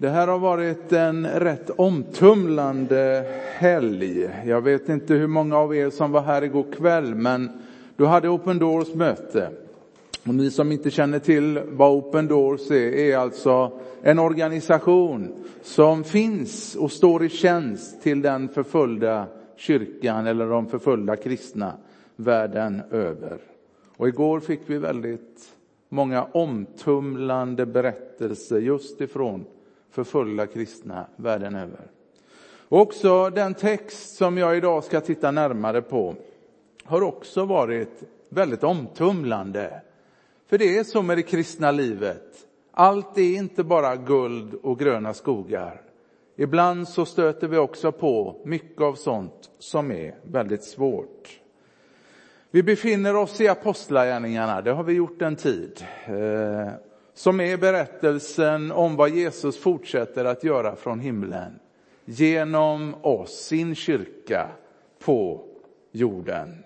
Det här har varit en rätt omtumlande helg. Jag vet inte hur många av er som var här igår kväll, men du hade Open Doors möte. Och ni som inte känner till vad Open Doors är, är alltså en organisation som finns och står i tjänst till den förföljda kyrkan eller de förföljda kristna världen över. Och igår fick vi väldigt många omtumlande berättelser just ifrån förföljda kristna världen över. Och också den text som jag idag ska titta närmare på har också varit väldigt omtumlande. För det är så med det kristna livet. Allt är inte bara guld och gröna skogar. Ibland så stöter vi också på mycket av sånt som är väldigt svårt. Vi befinner oss i Apostlagärningarna, det har vi gjort en tid. Eh, som är berättelsen om vad Jesus fortsätter att göra från himlen genom oss, sin kyrka på jorden.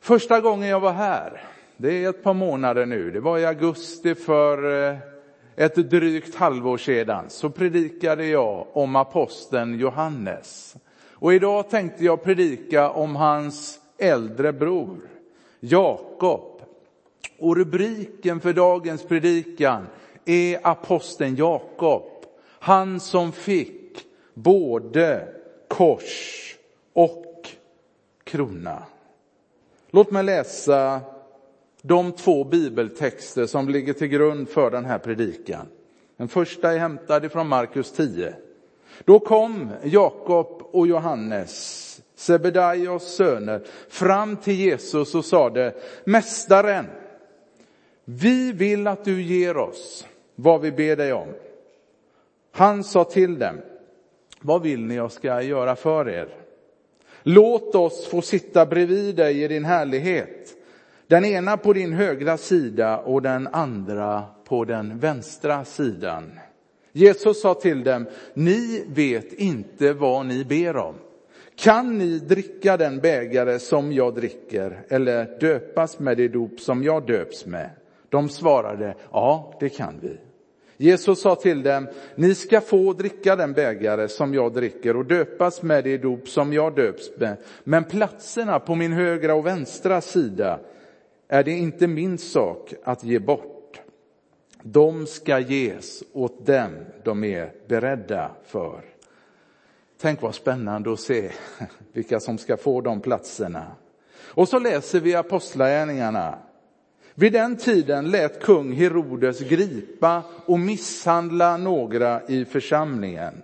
Första gången jag var här, det är ett par månader nu, det var i augusti för eh, ett drygt halvår sedan, så predikade jag om aposteln Johannes. Och idag tänkte jag predika om hans äldre bror, Jakob. Och rubriken för dagens predikan är aposteln Jakob. Han som fick både kors och krona. Låt mig läsa de två bibeltexter som ligger till grund för den här predikan. Den första är hämtad från Markus 10. Då kom Jakob och Johannes, Sebedaios söner, fram till Jesus och sade, Mästaren, vi vill att du ger oss vad vi ber dig om. Han sa till dem, vad vill ni jag ska göra för er? Låt oss få sitta bredvid dig i din härlighet. Den ena på din högra sida och den andra på den vänstra sidan. Jesus sa till dem, ni vet inte vad ni ber om. Kan ni dricka den bägare som jag dricker eller döpas med det dop som jag döps med? De svarade, ja det kan vi. Jesus sa till dem, ni ska få dricka den bägare som jag dricker och döpas med det dop som jag döps med. Men platserna på min högra och vänstra sida är det inte min sak att ge bort. De ska ges åt dem de är beredda för. Tänk vad spännande att se vilka som ska få de platserna. Och så läser vi Apostlagärningarna vid den tiden lät kung Herodes gripa och misshandla några i församlingen.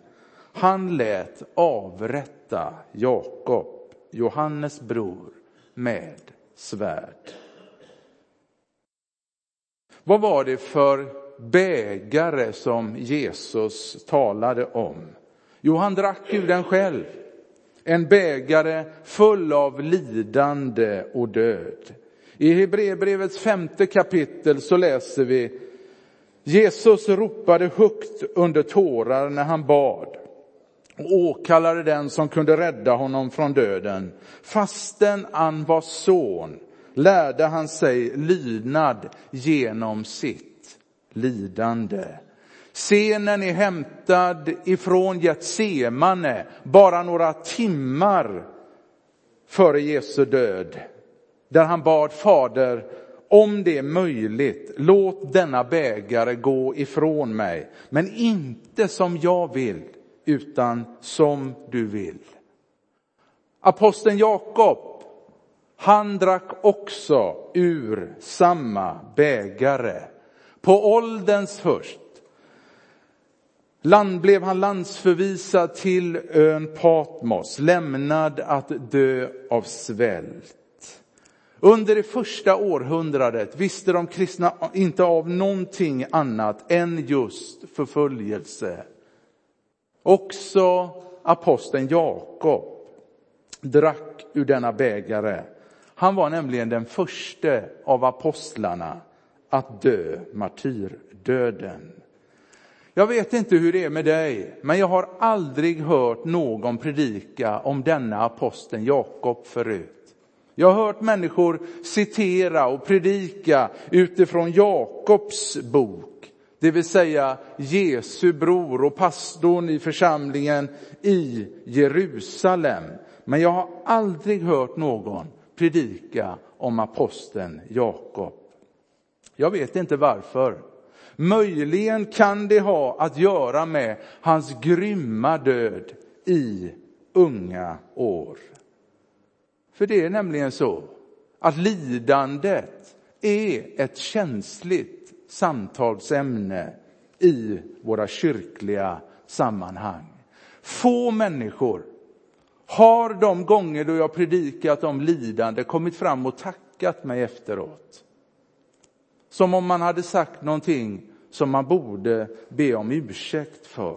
Han lät avrätta Jakob, Johannes bror, med svärd. Vad var det för bägare som Jesus talade om? Jo, han drack ur den själv. En bägare full av lidande och död. I Hebreerbrevets femte kapitel så läser vi Jesus ropade högt under tårar när han bad och åkallade den som kunde rädda honom från döden. Fastän han var son lärde han sig lydnad genom sitt lidande. Scenen är hämtad ifrån Getsemane, bara några timmar före Jesu död där han bad Fader, om det är möjligt, låt denna bägare gå ifrån mig, men inte som jag vill, utan som du vill. Aposteln Jakob, han drack också ur samma bägare. På ålderns höst land blev han landsförvisad till ön Patmos, lämnad att dö av svält. Under det första århundradet visste de kristna inte av någonting annat än just förföljelse. Också aposteln Jakob drack ur denna bägare. Han var nämligen den första av apostlarna att dö martyrdöden. Jag vet inte hur det är med dig, men jag har aldrig hört någon predika om denna aposteln Jakob förut. Jag har hört människor citera och predika utifrån Jakobs bok, det vill säga Jesu bror och pastorn i församlingen i Jerusalem. Men jag har aldrig hört någon predika om aposteln Jakob. Jag vet inte varför. Möjligen kan det ha att göra med hans grymma död i unga år. För det är nämligen så att lidandet är ett känsligt samtalsämne i våra kyrkliga sammanhang. Få människor har de gånger då jag predikat om lidande kommit fram och tackat mig efteråt. Som om man hade sagt någonting som man borde be om ursäkt för.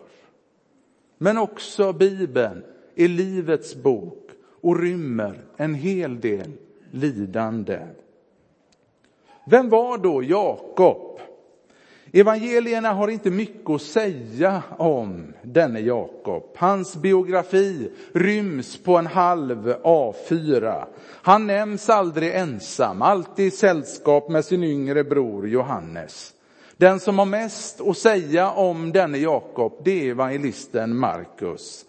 Men också Bibeln är livets bok och rymmer en hel del lidande. Vem var då Jakob? Evangelierna har inte mycket att säga om denne Jakob. Hans biografi ryms på en halv A4. Han nämns aldrig ensam, alltid i sällskap med sin yngre bror Johannes. Den som har mest att säga om denne Jakob, det är evangelisten Markus.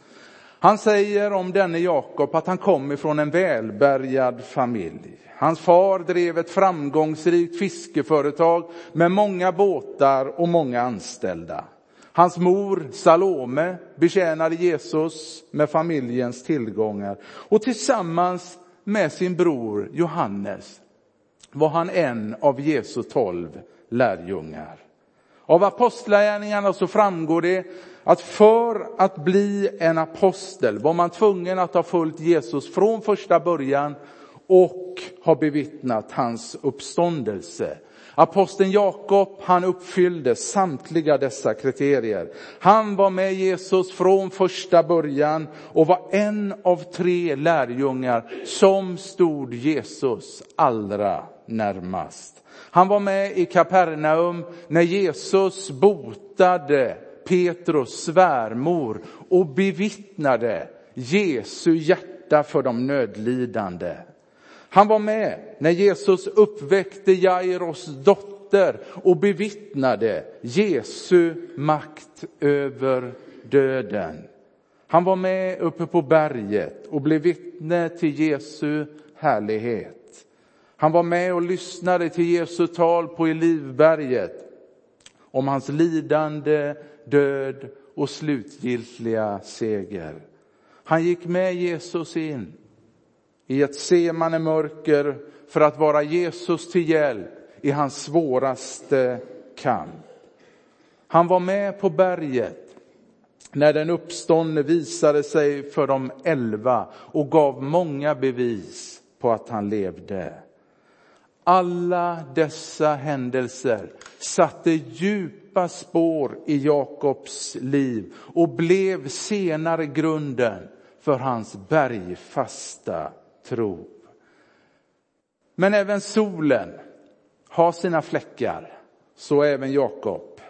Han säger om denne Jakob att han kom ifrån en välbärgad familj. Hans far drev ett framgångsrikt fiskeföretag med många båtar och många anställda. Hans mor Salome betjänade Jesus med familjens tillgångar och tillsammans med sin bror Johannes var han en av Jesu tolv lärjungar. Av apostlagärningarna så framgår det att för att bli en apostel var man tvungen att ha följt Jesus från första början och ha bevittnat hans uppståndelse. Aposteln Jakob, han uppfyllde samtliga dessa kriterier. Han var med Jesus från första början och var en av tre lärjungar som stod Jesus allra närmast. Han var med i Kapernaum när Jesus botade Petrus svärmor och bevittnade Jesu hjärta för de nödlidande. Han var med när Jesus uppväckte Jairos dotter och bevittnade Jesu makt över döden. Han var med uppe på berget och blev vittne till Jesu härlighet. Han var med och lyssnade till Jesu tal på Olivberget om hans lidande, död och slutgiltiga seger. Han gick med Jesus in i ett semane mörker för att vara Jesus till hjälp i hans svåraste kamp. Han var med på berget när den uppståndne visade sig för de elva och gav många bevis på att han levde. Alla dessa händelser satte djup djupa spår i Jakobs liv och blev senare grunden för hans bergfasta tro. Men även solen har sina fläckar, så även Jakob.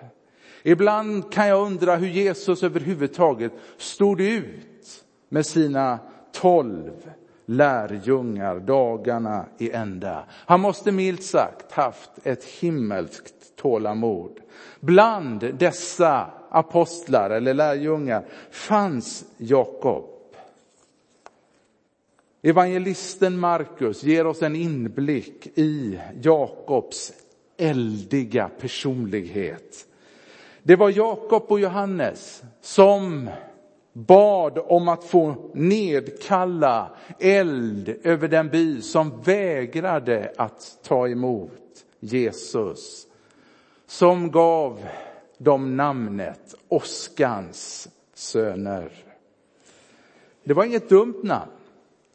Ibland kan jag undra hur Jesus överhuvudtaget stod ut med sina tolv lärjungar dagarna i ända. Han måste milt sagt haft ett himmelskt tålamod. Bland dessa apostlar eller lärjungar fanns Jakob. Evangelisten Markus ger oss en inblick i Jakobs eldiga personlighet. Det var Jakob och Johannes som bad om att få nedkalla eld över den by som vägrade att ta emot Jesus. Som gav dem namnet Oskans söner. Det var inget dumt namn.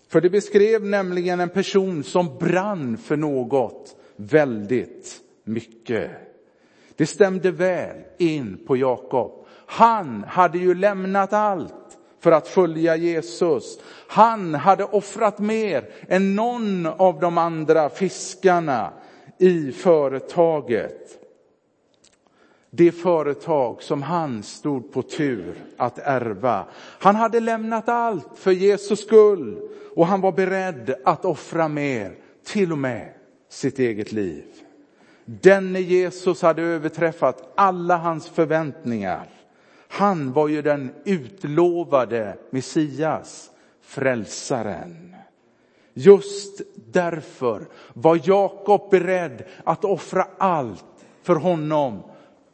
För det beskrev nämligen en person som brann för något väldigt mycket. Det stämde väl in på Jakob. Han hade ju lämnat allt för att följa Jesus. Han hade offrat mer än någon av de andra fiskarna i företaget. Det företag som han stod på tur att ärva. Han hade lämnat allt för Jesus skull och han var beredd att offra mer, till och med sitt eget liv. Denne Jesus hade överträffat alla hans förväntningar. Han var ju den utlovade Messias, frälsaren. Just därför var Jakob beredd att offra allt för honom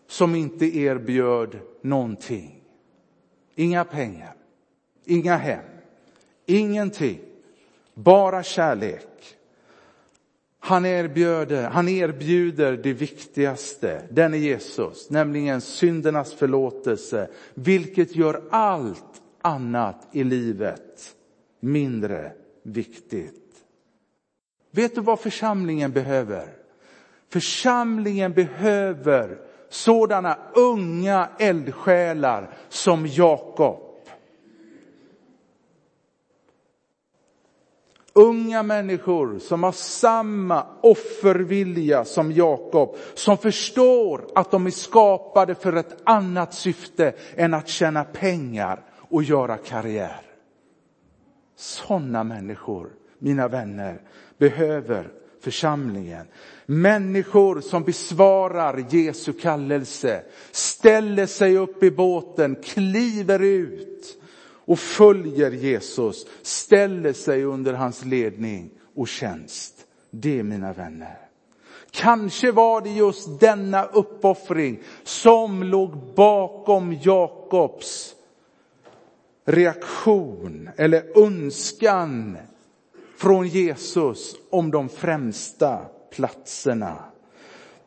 som inte erbjöd någonting. Inga pengar, inga hem, ingenting, bara kärlek. Han erbjuder, han erbjuder det viktigaste, den är Jesus, nämligen syndernas förlåtelse, vilket gör allt annat i livet mindre viktigt. Vet du vad församlingen behöver? Församlingen behöver sådana unga eldsjälar som Jakob. Unga människor som har samma offervilja som Jakob, som förstår att de är skapade för ett annat syfte än att tjäna pengar och göra karriär. Sådana människor, mina vänner, behöver församlingen. Människor som besvarar Jesu kallelse, ställer sig upp i båten, kliver ut och följer Jesus, ställer sig under hans ledning och tjänst. Det mina vänner. Kanske var det just denna uppoffring som låg bakom Jakobs reaktion eller önskan från Jesus om de främsta platserna.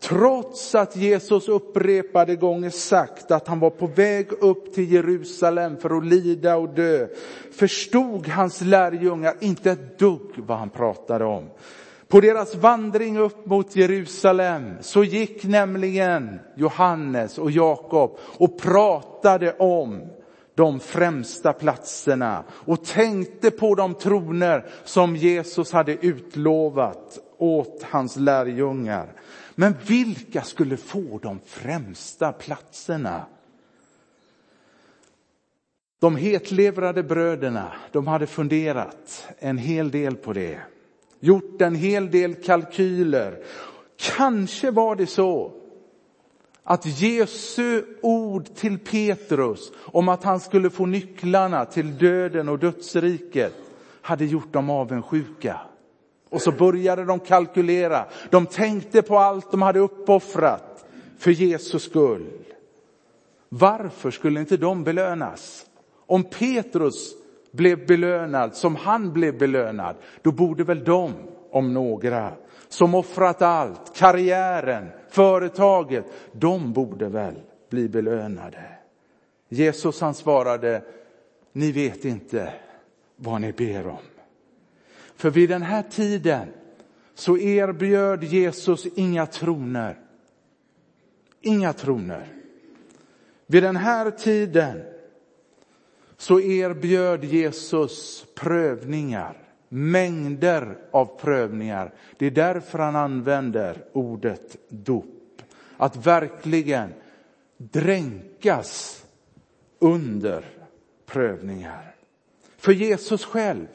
Trots att Jesus upprepade gånger sagt att han var på väg upp till Jerusalem för att lida och dö, förstod hans lärjungar inte ett dugg vad han pratade om. På deras vandring upp mot Jerusalem så gick nämligen Johannes och Jakob och pratade om de främsta platserna och tänkte på de troner som Jesus hade utlovat åt hans lärjungar. Men vilka skulle få de främsta platserna? De hetlevrade bröderna, de hade funderat en hel del på det. Gjort en hel del kalkyler. Kanske var det så att Jesu ord till Petrus om att han skulle få nycklarna till döden och dödsriket hade gjort dem avundsjuka. Och så började de kalkylera. De tänkte på allt de hade uppoffrat för Jesus skull. Varför skulle inte de belönas? Om Petrus blev belönad som han blev belönad, då borde väl de, om några, som offrat allt, karriären, företaget, de borde väl bli belönade. Jesus han svarade, ni vet inte vad ni ber om. För vid den här tiden så erbjöd Jesus inga troner. Inga troner. Vid den här tiden så erbjöd Jesus prövningar, mängder av prövningar. Det är därför han använder ordet dop. Att verkligen dränkas under prövningar. För Jesus själv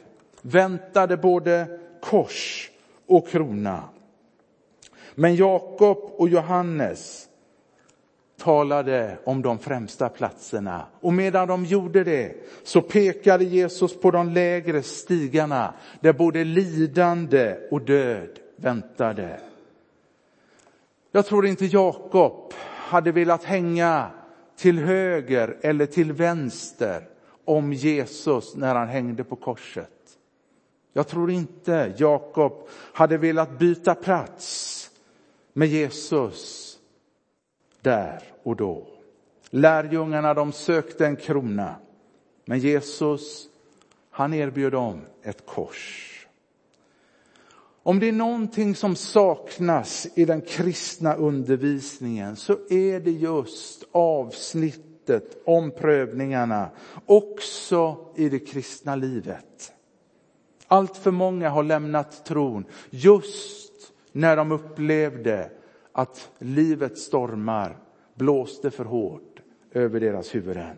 väntade både kors och krona. Men Jakob och Johannes talade om de främsta platserna. Och medan de gjorde det så pekade Jesus på de lägre stigarna där både lidande och död väntade. Jag tror inte Jakob hade velat hänga till höger eller till vänster om Jesus när han hängde på korset. Jag tror inte Jakob hade velat byta plats med Jesus där och då. Lärjungarna de sökte en krona, men Jesus han erbjöd dem ett kors. Om det är någonting som saknas i den kristna undervisningen så är det just avsnittet om prövningarna, också i det kristna livet. Allt för många har lämnat tron just när de upplevde att livets stormar blåste för hårt över deras huvuden.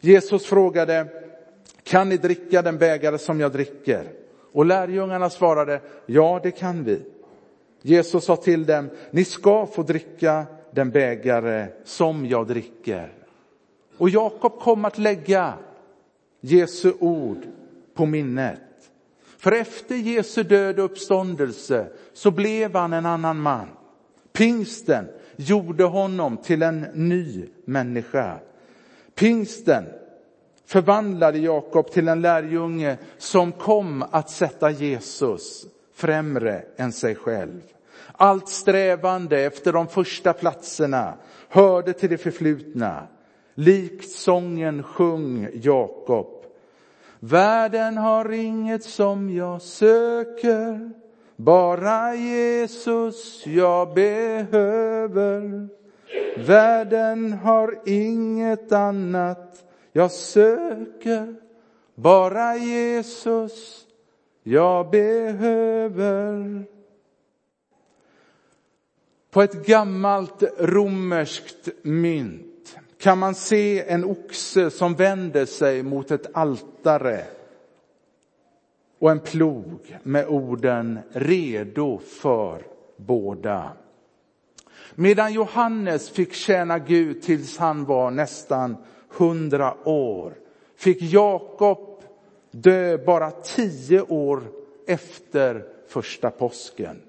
Jesus frågade, kan ni dricka den bägare som jag dricker? Och lärjungarna svarade, ja det kan vi. Jesus sa till dem, ni ska få dricka den bägare som jag dricker. Och Jakob kom att lägga Jesu ord på minnet. För efter Jesu död och uppståndelse så blev han en annan man. Pingsten gjorde honom till en ny människa. Pingsten förvandlade Jakob till en lärjunge som kom att sätta Jesus främre än sig själv. Allt strävande efter de första platserna hörde till det förflutna. Likt sången sjung Jakob. Världen har inget som jag söker, bara Jesus jag behöver. Världen har inget annat jag söker, bara Jesus jag behöver. På ett gammalt romerskt mynt kan man se en oxe som vänder sig mot ett altare och en plog med orden redo för båda. Medan Johannes fick tjäna Gud tills han var nästan hundra år fick Jakob dö bara tio år efter första påsken.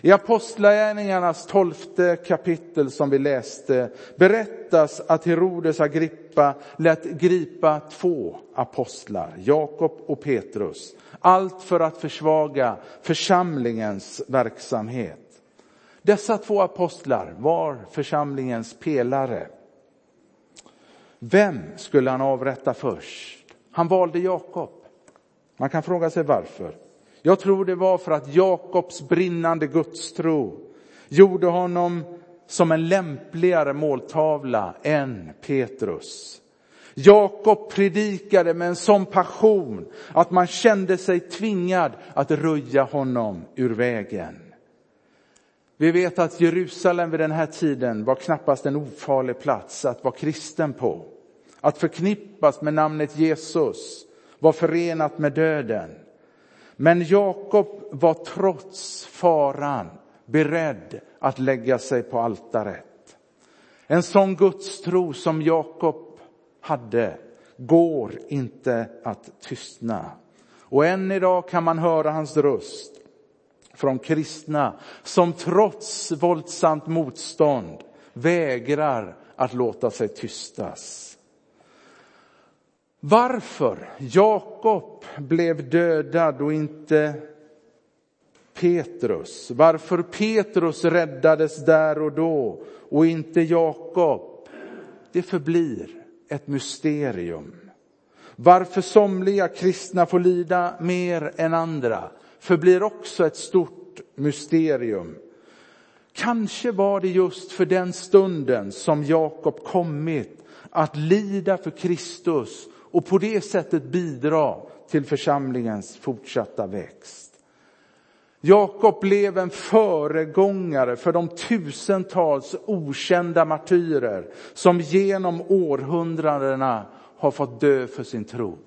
I Apostlagärningarnas tolfte kapitel som vi läste berättas att Herodes Agrippa lät gripa två apostlar, Jakob och Petrus. Allt för att försvaga församlingens verksamhet. Dessa två apostlar var församlingens pelare. Vem skulle han avrätta först? Han valde Jakob. Man kan fråga sig varför. Jag tror det var för att Jakobs brinnande gudstro gjorde honom som en lämpligare måltavla än Petrus. Jakob predikade med en sån passion att man kände sig tvingad att röja honom ur vägen. Vi vet att Jerusalem vid den här tiden var knappast en ofarlig plats att vara kristen på. Att förknippas med namnet Jesus var förenat med döden. Men Jakob var trots faran beredd att lägga sig på altaret. En sån gudstro som Jakob hade går inte att tystna. Och än idag kan man höra hans röst från kristna som trots våldsamt motstånd vägrar att låta sig tystas. Varför Jakob blev dödad och inte Petrus. Varför Petrus räddades där och då och inte Jakob. Det förblir ett mysterium. Varför somliga kristna får lida mer än andra förblir också ett stort mysterium. Kanske var det just för den stunden som Jakob kommit att lida för Kristus och på det sättet bidra till församlingens fortsatta växt. Jakob blev en föregångare för de tusentals okända martyrer som genom århundradena har fått dö för sin tro.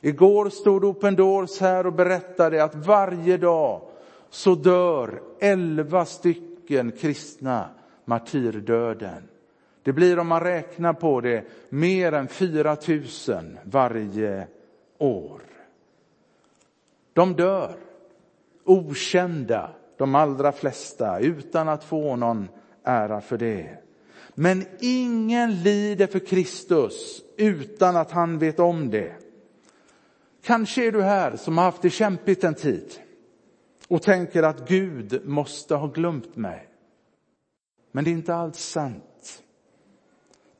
Igår stod Open Doors här och berättade att varje dag så dör elva stycken kristna martyrdöden. Det blir om man räknar på det mer än 4 000 varje år. De dör, okända de allra flesta, utan att få någon ära för det. Men ingen lider för Kristus utan att han vet om det. Kanske är du här som har haft det kämpigt en tid och tänker att Gud måste ha glömt mig. Men det är inte alls sant.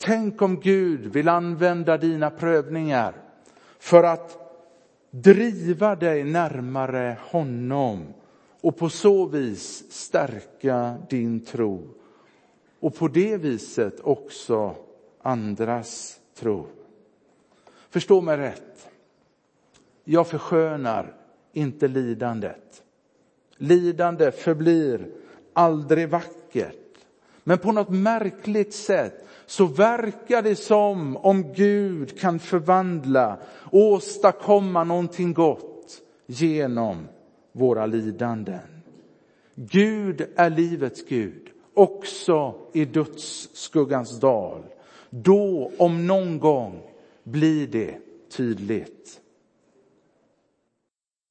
Tänk om Gud vill använda dina prövningar för att driva dig närmare honom och på så vis stärka din tro och på det viset också andras tro. Förstå mig rätt. Jag förskönar inte lidandet. Lidande förblir aldrig vackert. Men på något märkligt sätt så verkar det som om Gud kan förvandla, åstadkomma någonting gott genom våra lidanden. Gud är livets Gud, också i dödsskuggans dal. Då, om någon gång, blir det tydligt.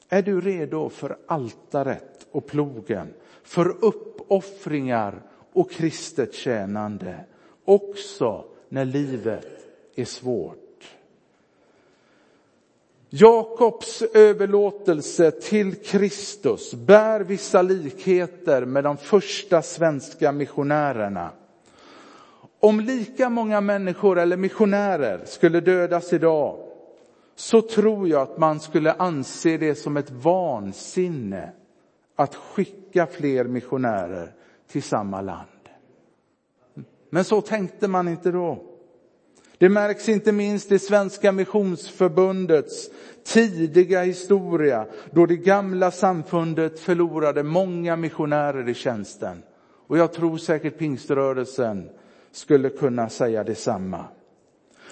Är du redo för altaret och plogen, för uppoffringar och kristet tjänande, också när livet är svårt? Jakobs överlåtelse till Kristus bär vissa likheter med de första svenska missionärerna. Om lika många människor eller missionärer skulle dödas idag så tror jag att man skulle anse det som ett vansinne att skicka fler missionärer till samma land. Men så tänkte man inte då. Det märks inte minst i Svenska Missionsförbundets tidiga historia då det gamla samfundet förlorade många missionärer i tjänsten. Och jag tror säkert pingströrelsen skulle kunna säga detsamma.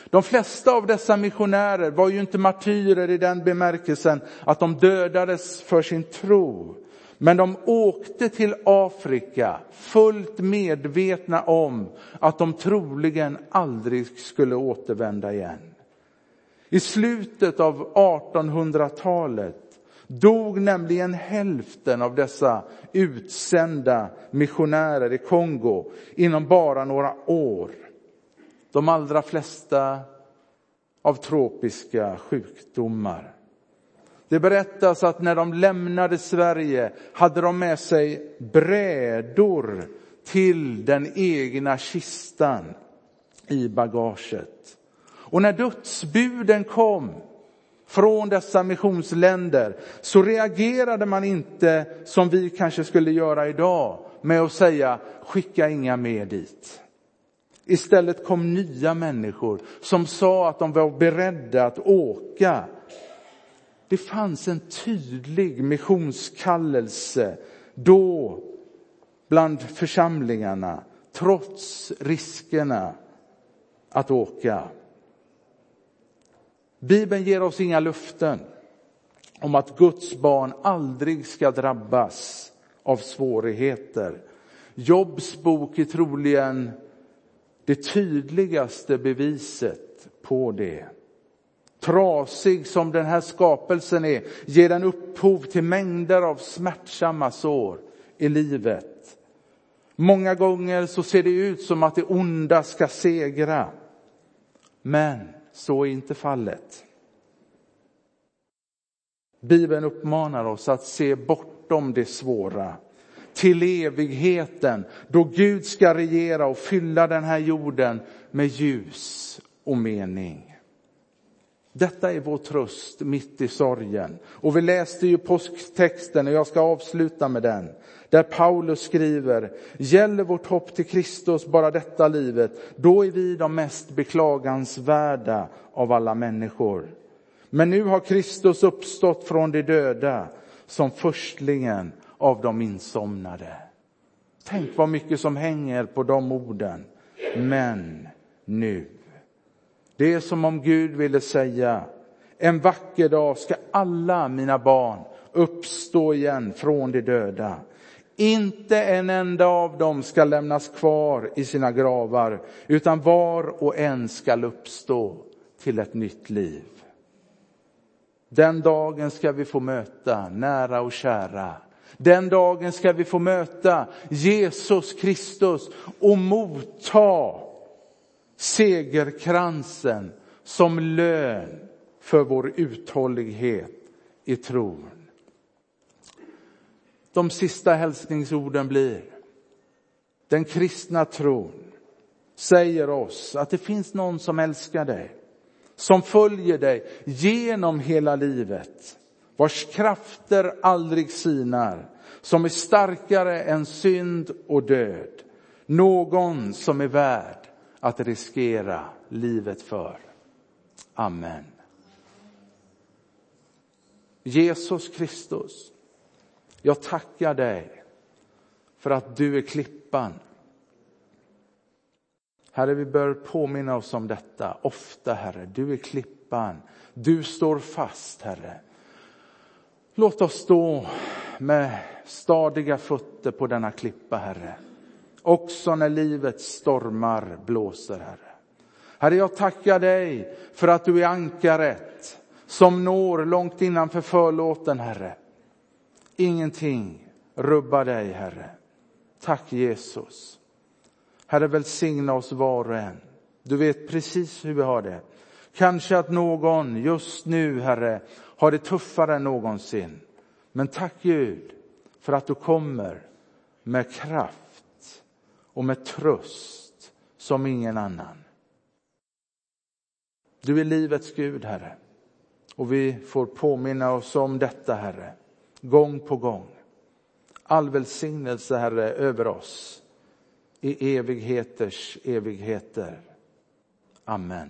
De flesta av dessa missionärer var ju inte martyrer i den bemärkelsen att de dödades för sin tro. Men de åkte till Afrika fullt medvetna om att de troligen aldrig skulle återvända igen. I slutet av 1800-talet dog nämligen hälften av dessa utsända missionärer i Kongo inom bara några år. De allra flesta av tropiska sjukdomar. Det berättas att när de lämnade Sverige hade de med sig brädor till den egna kistan i bagaget. Och när dödsbuden kom från dessa missionsländer så reagerade man inte som vi kanske skulle göra idag med att säga skicka inga mer dit. Istället kom nya människor som sa att de var beredda att åka. Det fanns en tydlig missionskallelse då bland församlingarna trots riskerna att åka. Bibeln ger oss inga luften om att Guds barn aldrig ska drabbas av svårigheter. Jobs bok är troligen det tydligaste beviset på det. Trasig som den här skapelsen är ger den upphov till mängder av smärtsamma sår i livet. Många gånger så ser det ut som att det onda ska segra. Men så är inte fallet. Bibeln uppmanar oss att se bortom det svåra till evigheten då Gud ska regera och fylla den här jorden med ljus och mening. Detta är vår tröst mitt i sorgen. Och vi läste ju påsktexten och jag ska avsluta med den. Där Paulus skriver, gäller vårt hopp till Kristus bara detta livet, då är vi de mest beklagansvärda av alla människor. Men nu har Kristus uppstått från de döda som förstlingen av de insomnade. Tänk vad mycket som hänger på de orden. Men nu. Det är som om Gud ville säga, en vacker dag ska alla mina barn uppstå igen från de döda. Inte en enda av dem ska lämnas kvar i sina gravar, utan var och en skall uppstå till ett nytt liv. Den dagen ska vi få möta nära och kära. Den dagen ska vi få möta Jesus Kristus och motta segerkransen som lön för vår uthållighet i tron. De sista hälsningsorden blir den kristna tron säger oss att det finns någon som älskar dig, som följer dig genom hela livet, vars krafter aldrig sinar, som är starkare än synd och död. Någon som är värd att riskera livet för. Amen. Jesus Kristus, jag tackar dig för att du är klippan. Herre, vi bör påminna oss om detta ofta, Herre. Du är klippan. Du står fast, Herre. Låt oss stå med stadiga fötter på denna klippa, Herre. Också när livets stormar blåser, Herre. Herre, jag tackar dig för att du är ankaret som når långt innanför förlåten, Herre. Ingenting rubbar dig, Herre. Tack Jesus. Herre, välsigna oss var och en. Du vet precis hur vi har det. Kanske att någon just nu, Herre, har det tuffare än någonsin. Men tack Gud för att du kommer med kraft och med tröst som ingen annan. Du är livets Gud, Herre. Och vi får påminna oss om detta, Herre, gång på gång. All välsignelse, Herre, över oss i evigheters evigheter. Amen.